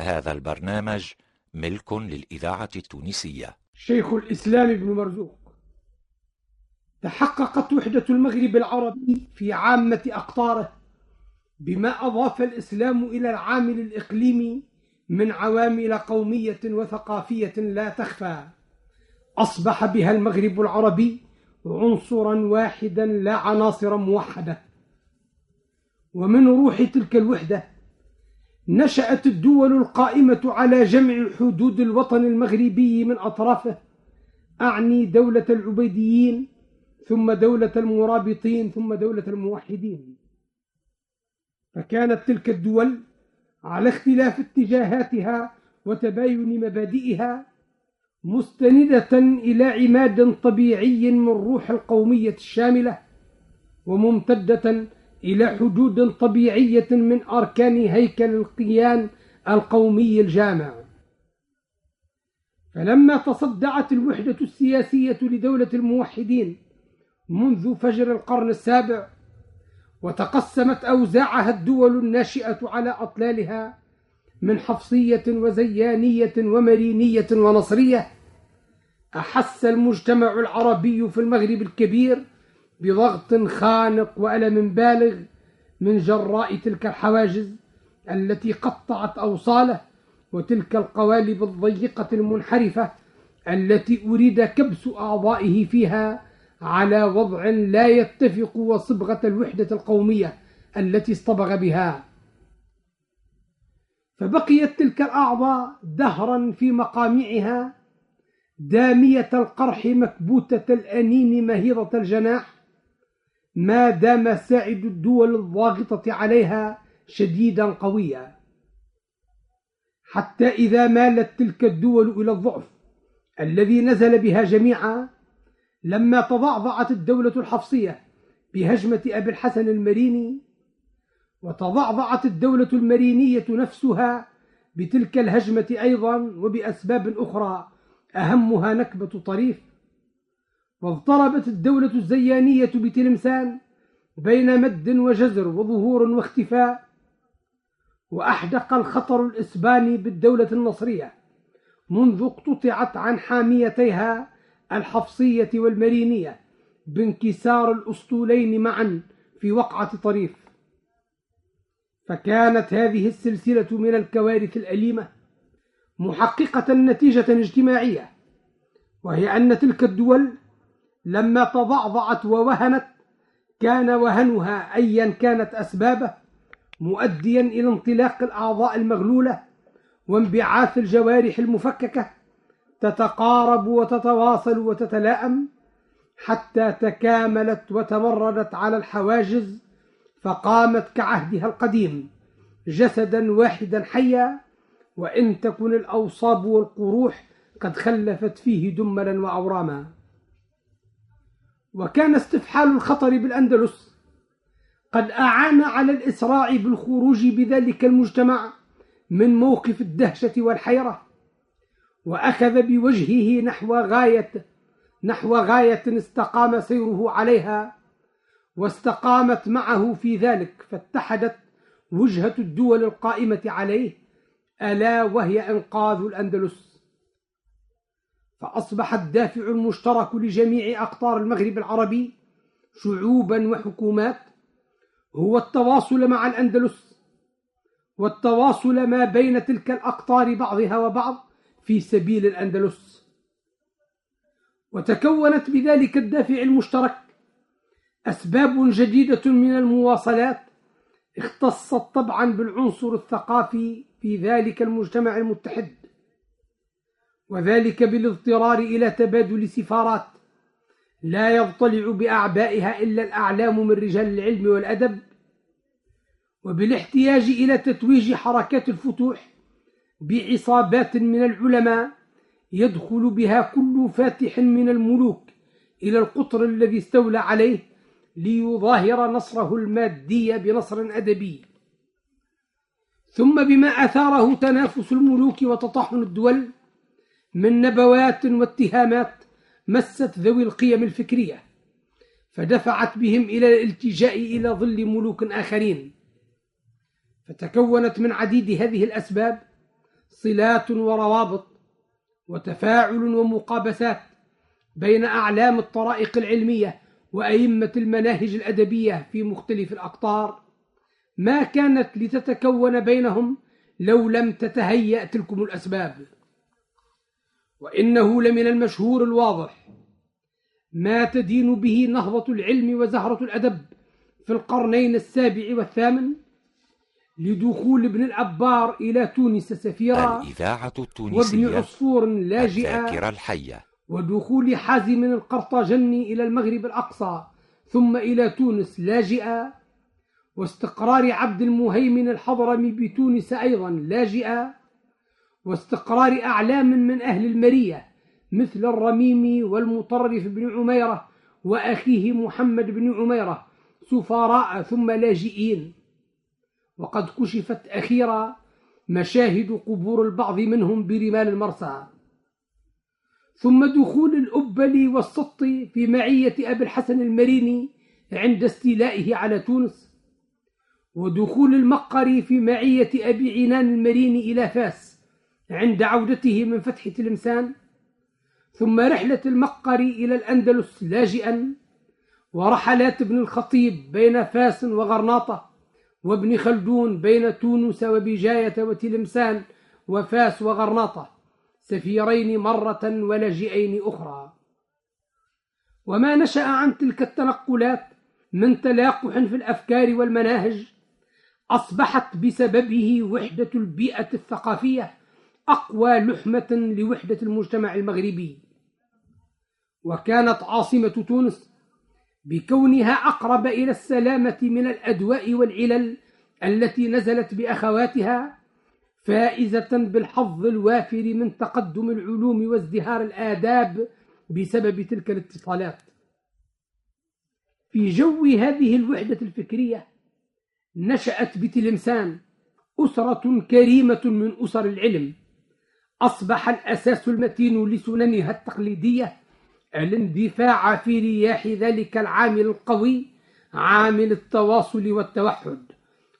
هذا البرنامج ملك للإذاعة التونسية. شيخ الإسلام ابن مرزوق تحققت وحدة المغرب العربي في عامة أقطاره بما أضاف الإسلام إلى العامل الإقليمي من عوامل قومية وثقافية لا تخفى. أصبح بها المغرب العربي عنصرا واحدا لا عناصر موحدة. ومن روح تلك الوحدة نشأت الدول القائمة على جمع حدود الوطن المغربي من أطرافه. أعني دولة العبيديين ثم دولة المرابطين ثم دولة الموحدين. فكانت تلك الدول على اختلاف اتجاهاتها وتباين مبادئها مستندة إلى عماد طبيعي من روح القومية الشاملة وممتدة إلى حدود طبيعية من أركان هيكل القيان القومي الجامع. فلما تصدعت الوحدة السياسية لدولة الموحدين منذ فجر القرن السابع وتقسمت أوزاعها الدول الناشئة على أطلالها من حفصية وزيانية ومرينية ونصرية أحس المجتمع العربي في المغرب الكبير بضغط خانق وألم بالغ من جراء تلك الحواجز التي قطعت أوصاله وتلك القوالب الضيقة المنحرفة التي أريد كبس أعضائه فيها على وضع لا يتفق وصبغة الوحدة القومية التي اصطبغ بها. فبقيت تلك الأعضاء دهرا في مقامعها دامية القرح مكبوتة الأنين مهيضة الجناح ما دام ساعد الدول الضاغطة عليها شديدا قويا. حتى إذا مالت تلك الدول إلى الضعف الذي نزل بها جميعا لما تضعضعت الدولة الحفصية بهجمة أبي الحسن المريني وتضعضعت الدولة المرينية نفسها بتلك الهجمة أيضا وبأسباب أخرى أهمها نكبة طريف واضطربت الدولة الزيانية بتلمسان بين مد وجزر وظهور واختفاء وأحدق الخطر الإسباني بالدولة النصرية منذ اقتطعت عن حاميتيها الحفصية والمرينية بانكسار الأسطولين معا في وقعة طريف. فكانت هذه السلسلة من الكوارث الأليمة محققة نتيجة اجتماعية وهي أن تلك الدول لما تضعضعت ووهنت كان وهنها أيا كانت أسبابه مؤديا إلى انطلاق الأعضاء المغلولة وانبعاث الجوارح المفككة تتقارب وتتواصل وتتلائم حتى تكاملت وتمردت على الحواجز فقامت كعهدها القديم جسدا واحدا حيا وإن تكن الأوصاب والقروح قد خلفت فيه دملا وأوراما. وكان استفحال الخطر بالأندلس. قد أعان على الإسراع بالخروج بذلك المجتمع من موقف الدهشة والحيرة وأخذ بوجهه نحو غاية نحو غاية استقام سيره عليها واستقامت معه في ذلك فاتحدت وجهة الدول القائمة عليه ألا وهي إنقاذ الأندلس. فأصبح الدافع المشترك لجميع أقطار المغرب العربي شعوبا وحكومات هو التواصل مع الأندلس والتواصل ما بين تلك الأقطار بعضها وبعض في سبيل الأندلس. وتكونت بذلك الدافع المشترك أسباب جديدة من المواصلات اختصت طبعا بالعنصر الثقافي في ذلك المجتمع المتحد. وذلك بالاضطرار إلى تبادل سفارات. لا يضطلع بأعبائها إلا الأعلام من رجال العلم والأدب. وبالاحتياج إلى تتويج حركات الفتوح بعصابات من العلماء يدخل بها كل فاتح من الملوك إلى القطر الذي استولى عليه ليظاهر نصره المادي بنصر أدبي. ثم بما أثاره تنافس الملوك وتطحن الدول من نبوات واتهامات مست ذوي القيم الفكرية فدفعت بهم إلى الالتجاء إلى ظل ملوك آخرين. فتكونت من عديد هذه الأسباب صلات وروابط وتفاعل ومقابسات بين أعلام الطرائق العلمية وأئمة المناهج الأدبية في مختلف الأقطار ما كانت لتتكون بينهم لو لم تتهيأ تلكم الأسباب. وإنه لمن المشهور الواضح ما تدين به نهضة العلم وزهرة الأدب في القرنين السابع والثامن لدخول ابن العبار إلى تونس سفيرا الإذاعة التونسية وابن عصفور لاجئا الذاكرة الحية. ودخول حازم القرطاجني إلى المغرب الأقصى ثم إلى تونس لاجئا واستقرار عبد المهيمن الحضرمي بتونس أيضا لاجئا واستقرار أعلام من أهل المرية مثل الرميم والمطرف بن عميرة وأخيه محمد بن عميرة سفراء ثم لاجئين. وقد كشفت أخيرا مشاهد قبور البعض منهم برمال المرسى. ثم دخول الأبلي والسط في معية أبي الحسن المريني عند استيلائه على تونس. ودخول المقري في معية أبي عنان المريني إلى فاس. عند عودته من فتح تلمسان ثم رحلة المقري إلى الأندلس لاجئا ورحلات ابن الخطيب بين فاس وغرناطة وابن خلدون بين تونس وبجاية وتلمسان وفاس وغرناطة سفيرين مرة ولجئين أخرى. وما نشأ عن تلك التنقلات من تلاقح في الأفكار والمناهج أصبحت بسببه وحدة البيئة الثقافية. أقوى لحمة لوحدة المجتمع المغربي. وكانت عاصمة تونس بكونها أقرب إلى السلامة من الأدواء والعلل التي نزلت بأخواتها فائزة بالحظ الوافر من تقدم العلوم وازدهار الآداب بسبب تلك الاتصالات. في جو هذه الوحدة الفكرية نشأت بتلمسان أسرة كريمة من أسر العلم أصبح الأساس المتين لسننها التقليدية الاندفاع في رياح ذلك العامل القوي عامل التواصل والتوحد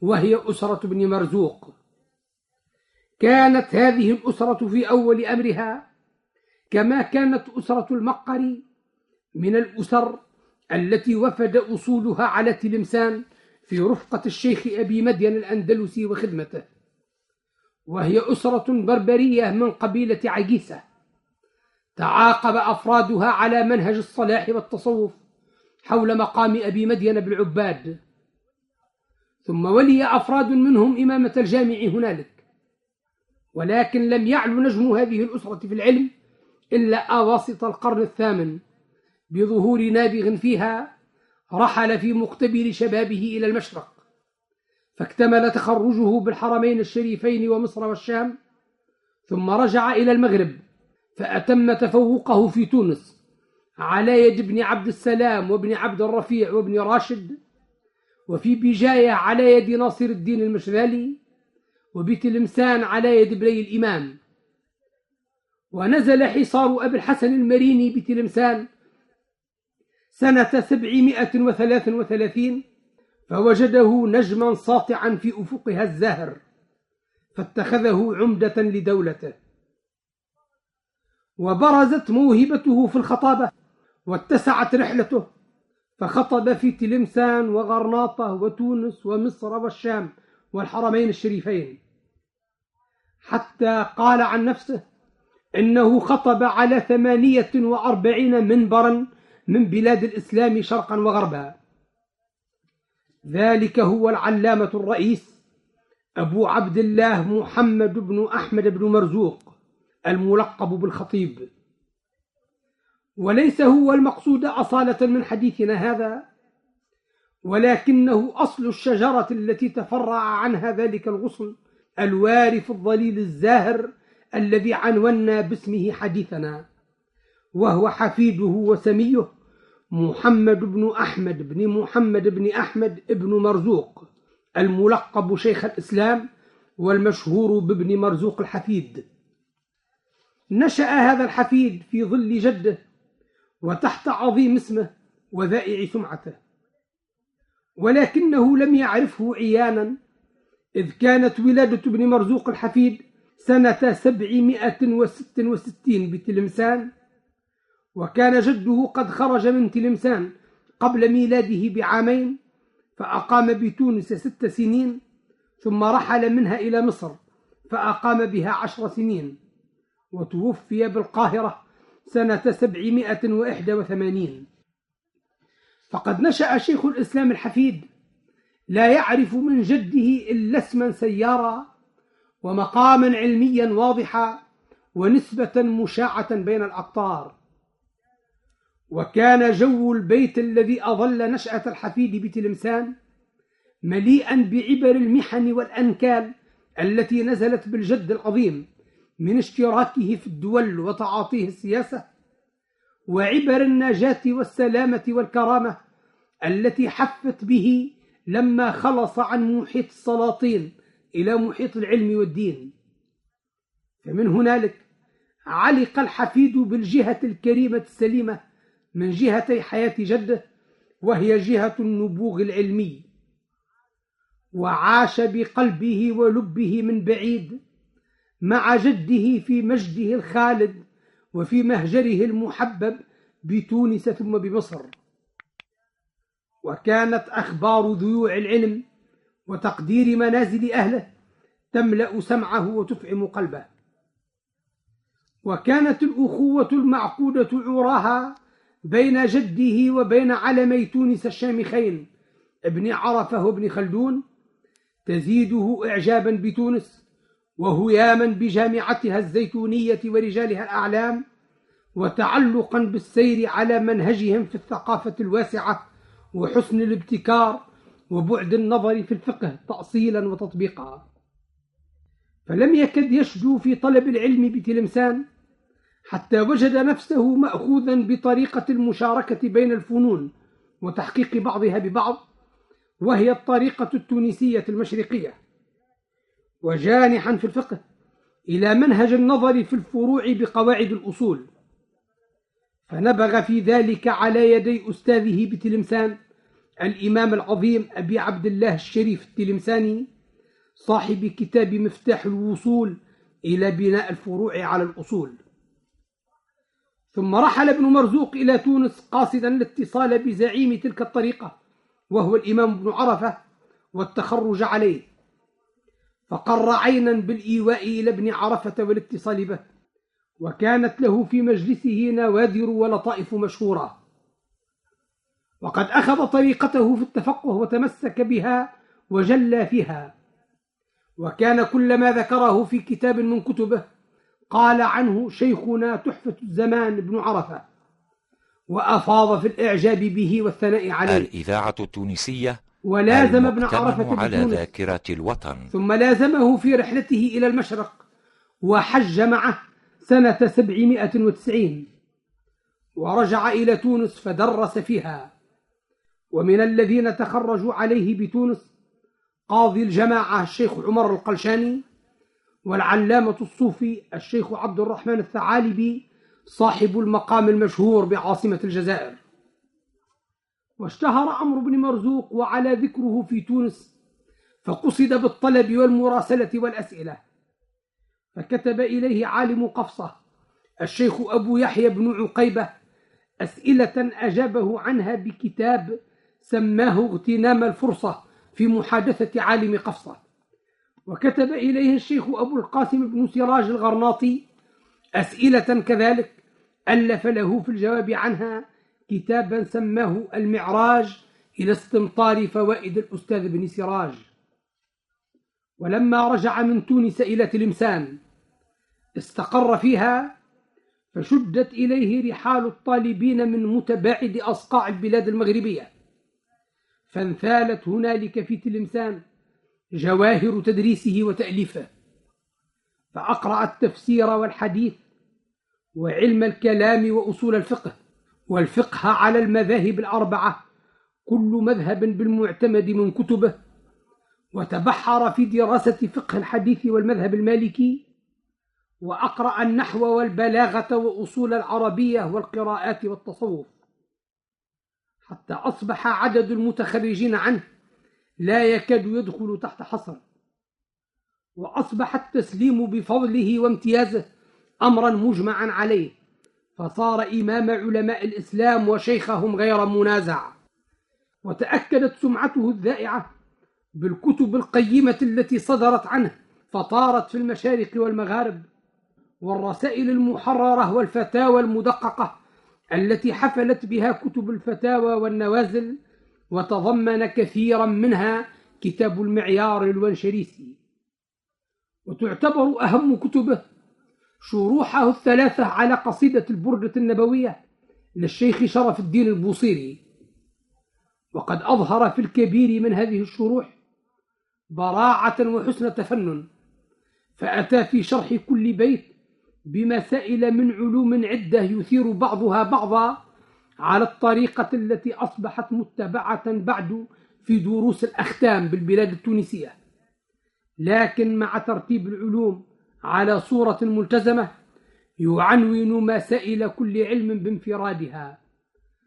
وهي أسرة بن مرزوق. كانت هذه الأسرة في أول أمرها كما كانت أسرة المقري من الأسر التي وفد أصولها على تلمسان في رفقة الشيخ أبي مدين الأندلسي وخدمته. وهي أسرة بربرية من قبيلة عجيسة. تعاقب أفرادها على منهج الصلاح والتصوف حول مقام أبي مدين بالعباد ثم ولي أفراد منهم إمامة الجامع هنالك. ولكن لم يعلو نجم هذه الأسرة في العلم إلا أواسط القرن الثامن. بظهور نابغ فيها رحل في مقتبل شبابه إلى المشرق. فاكتمل تخرجه بالحرمين الشريفين ومصر والشام ثم رجع إلى المغرب فأتم تفوقه في تونس على يد ابن عبد السلام وابن عبد الرفيع وابن راشد وفي بجاية على يد ناصر الدين المشذالي وبتلمسان على يد بني الإمام. ونزل حصار أبي الحسن المريني بتلمسان سنة سبعمائة وثلاث وثلاثين فوجده نجما ساطعا في أفقها الزاهر فاتخذه عمدة لدولته. وبرزت موهبته في الخطابة واتسعت رحلته فخطب في تلمسان وغرناطة وتونس ومصر والشام والحرمين الشريفين. حتى قال عن نفسه إنه خطب على ثمانية وأربعين منبرا من بلاد الإسلام شرقا وغربا. ذلك هو العلامة الرئيس أبو عبد الله محمد بن أحمد بن مرزوق الملقب بالخطيب. وليس هو المقصود أصالة من حديثنا هذا ولكنه أصل الشجرة التي تفرع عنها ذلك الغصن الوارف الظليل الزاهر الذي عنونا باسمه حديثنا وهو حفيده وسميه محمد بن أحمد بن محمد بن أحمد بن مرزوق الملقب شيخ الإسلام والمشهور بابن مرزوق الحفيد. نشأ هذا الحفيد في ظل جده وتحت عظيم اسمه وذائع سمعته. ولكنه لم يعرفه عيانا إذ كانت ولادة ابن مرزوق الحفيد سنة سبعمائة وست وستين بتلمسان وكان جده قد خرج من تلمسان قبل ميلاده بعامين فأقام بتونس ست سنين ثم رحل منها إلى مصر فأقام بها عشر سنين وتوفي بالقاهرة سنة سبعمائة وإحدى وثمانين. فقد نشأ شيخ الإسلام الحفيد لا يعرف من جده إلا اسما سيارا ومقاما علميا واضحا ونسبة مشاعة بين الأقطار وكان جو البيت الذي أظل نشأة الحفيد بتلمسان مليئا بعبر المحن والأنكال التي نزلت بالجد العظيم من اشتراكه في الدول وتعاطيه السياسة وعبر النجاة والسلامة والكرامة التي حفت به لما خلص عن محيط السلاطين إلى محيط العلم والدين. فمن هنالك علق الحفيد بالجهة الكريمة السليمة من جهتي حياة جده وهي جهة النبوغ العلمي. وعاش بقلبه ولبه من بعيد مع جده في مجده الخالد وفي مهجره المحبب بتونس ثم بمصر. وكانت أخبار ذيوع العلم وتقدير منازل أهله تملأ سمعه وتفعم قلبه. وكانت الأخوة المعقودة عراها بين جده وبين علمي تونس الشامخين. ابن عرفة وابن خلدون تزيده إعجابا بتونس وهياما بجامعتها الزيتونية ورجالها الأعلام وتعلقا بالسير على منهجهم في الثقافة الواسعة وحسن الابتكار وبعد النظر في الفقه تأصيلا وتطبيقا. فلم يكد يشجو في طلب العلم بتلمسان حتى وجد نفسه مأخوذا بطريقة المشاركة بين الفنون وتحقيق بعضها ببعض وهي الطريقة التونسية المشرقية. وجانحا في الفقه إلى منهج النظر في الفروع بقواعد الأصول. فنبغ في ذلك على يدي أستاذه بتلمسان الإمام العظيم أبي عبد الله الشريف التلمساني صاحب كتاب مفتاح الوصول إلى بناء الفروع على الأصول. ثم رحل ابن مرزوق إلى تونس قاصدا الاتصال بزعيم تلك الطريقة وهو الإمام ابن عرفة والتخرج عليه. فقر عينا بالإيواء إلى ابن عرفة والاتصال به وكانت له في مجلسه نوادر ولطائف مشهورة. وقد أخذ طريقته في التفقه وتمسك بها وجلى فيها. وكان كل ما ذكره في كتاب من كتبه قال عنه شيخنا تحفة الزمان بن عرفة وأفاض في الإعجاب به والثناء عليه. الإذاعة التونسية ولازم ابن عرفة على ذاكرة الوطن. ثم لازمه في رحلته إلى المشرق وحج معه سنة سبعمائة وتسعين ورجع إلى تونس فدرس فيها. ومن الذين تخرجوا عليه بتونس قاضي الجماعة الشيخ عمر القلشاني والعلامة الصوفي الشيخ عبد الرحمن الثعالبي صاحب المقام المشهور بعاصمة الجزائر. واشتهر عمرو بن مرزوق وعلى ذكره في تونس فقصد بالطلب والمراسلة والأسئلة. فكتب إليه عالم قفصة الشيخ أبو يحيى بن عقيبة أسئلة أجابه عنها بكتاب سماه اغتنام الفرصة في محادثة عالم قفصة. وكتب إليه الشيخ أبو القاسم بن سراج الغرناطي أسئلة كذلك ألف له في الجواب عنها كتابا سماه المعراج إلى استمطار فوائد الأستاذ بن سراج. ولما رجع من تونس إلى تلمسان استقر فيها فشدت إليه رحال الطالبين من متباعد أصقاع البلاد المغربية. فانثالت هنالك في تلمسان جواهر تدريسه وتأليفه فأقرأ التفسير والحديث وعلم الكلام وأصول الفقه والفقه على المذاهب الأربعة كل مذهب بالمعتمد من كتبه وتبحر في دراسة فقه الحديث والمذهب المالكي وأقرأ النحو والبلاغة وأصول العربية والقراءات والتصوف حتى أصبح عدد المتخرجين عنه لا يكاد يدخل تحت حصر وأصبح التسليم بفضله وامتيازه أمرا مجمعا عليه فصار إمام علماء الإسلام وشيخهم غير منازع. وتأكدت سمعته الذائعة بالكتب القيمة التي صدرت عنه فطارت في المشارق والمغارب والرسائل المحررة والفتاوى المدققة التي حفلت بها كتب الفتاوى والنوازل وتضمن كثيرا منها كتاب المعيار الونشريسي وتعتبر أهم كتبه شروحه الثلاثة على قصيدة البردة النبوية للشيخ شرف الدين البوصيري. وقد أظهر في الكبير من هذه الشروح براعة وحسن تفنن فأتى في شرح كل بيت بمسائل من علوم عدة يثير بعضها بعضا على الطريقة التي أصبحت متبعة بعد في دروس الأختام بالبلاد التونسية. لكن مع ترتيب العلوم على صورة ملتزمة يعنون مسائل كل علم بانفرادها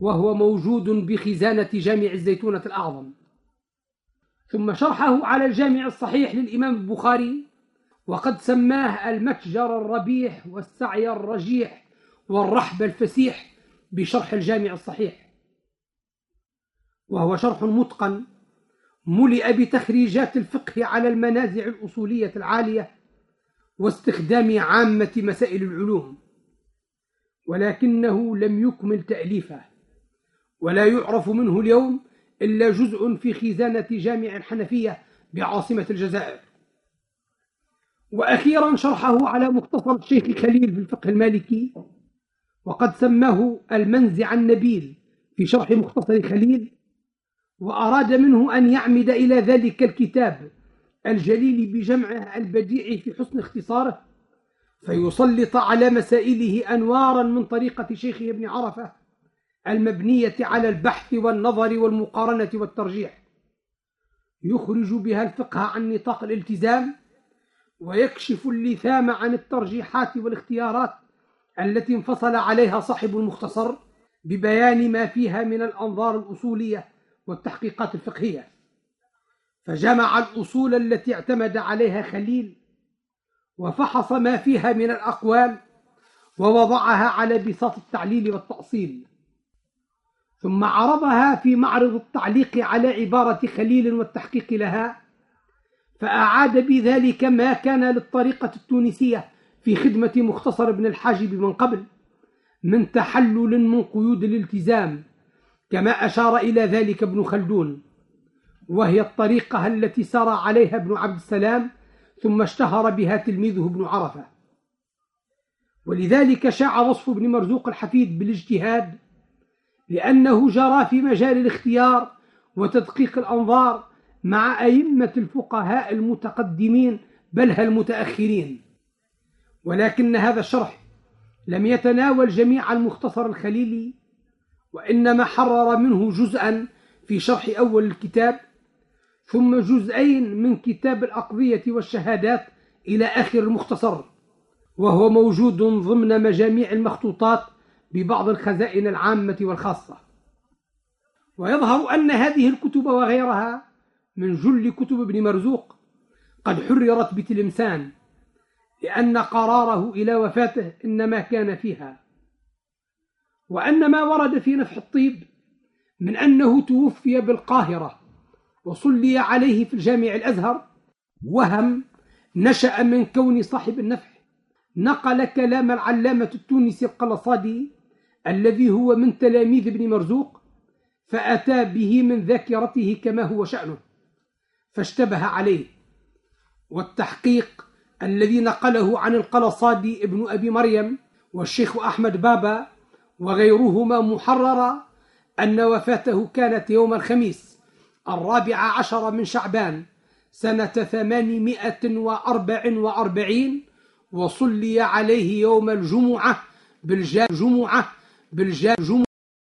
وهو موجود بخزانة جامع الزيتونة الأعظم. ثم شرحه على الجامع الصحيح للإمام البخاري وقد سماه المتجر الربيح والسعي الرجيح والرحب الفسيح بشرح الجامع الصحيح وهو شرح متقن ملئ بتخريجات الفقه على المنازع الأصولية العالية واستخدام عامة مسائل العلوم ولكنه لم يكمل تأليفه ولا يعرف منه اليوم إلا جزء في خزانة جامع الحنفية بعاصمة الجزائر. وأخيرا شرحه على مختصر الشيخ خليل في الفقه المالكي وقد سماه المنزع النبيل في شرح مختصر خليل وأراد منه أن يعمد إلى ذلك الكتاب الجليل بجمعه البديع في حسن اختصاره فيسلط على مسائله أنوارا من طريقة شيخه ابن عرفة المبنية على البحث والنظر والمقارنة والترجيح. يخرج بها الفقه عن نطاق الالتزام ويكشف اللثام عن الترجيحات والاختيارات التي انفصل عليها صاحب المختصر ببيان ما فيها من الأنظار الأصولية والتحقيقات الفقهية. فجمع الأصول التي اعتمد عليها خليل وفحص ما فيها من الأقوال ووضعها على بساط التعليل والتأصيل. ثم عرضها في معرض التعليق على عبارة خليل والتحقيق لها فأعاد بذلك ما كان للطريقة التونسية. في خدمة مختصر ابن الحاجب من قبل من تحلل من قيود الالتزام كما أشار إلى ذلك ابن خلدون وهي الطريقة التي سار عليها ابن عبد السلام ثم اشتهر بها تلميذه ابن عرفة. ولذلك شاع وصف ابن مرزوق الحفيد بالاجتهاد لأنه جرى في مجال الاختيار وتدقيق الأنظار مع أئمة الفقهاء المتقدمين بل المتأخرين ولكن هذا الشرح لم يتناول جميع المختصر الخليلي وإنما حرر منه جزءا في شرح أول الكتاب ثم جزئين من كتاب الأقضية والشهادات إلى آخر المختصر وهو موجود ضمن مجاميع المخطوطات ببعض الخزائن العامة والخاصة. ويظهر أن هذه الكتب وغيرها من جل كتب ابن مرزوق قد حررت بتلمسان لأن قراره إلى وفاته إنما كان فيها. وأن ما ورد في نفح الطيب من أنه توفي بالقاهرة وصلي عليه في الجامع الأزهر وهم نشأ من كون صاحب النفح. نقل كلام العلامة التونسي القلصادي الذي هو من تلاميذ ابن مرزوق فأتى به من ذاكرته كما هو شأنه فاشتبه عليه. والتحقيق الذي نقله عن القلصادي ابن أبي مريم والشيخ أحمد بابا وغيرهما محررا أن وفاته كانت يوم الخميس الرابع عشر من شعبان سنة ثمانمائة وأربع وأربعين وصلي عليه يوم الجمعة بالجمعة بالجمعة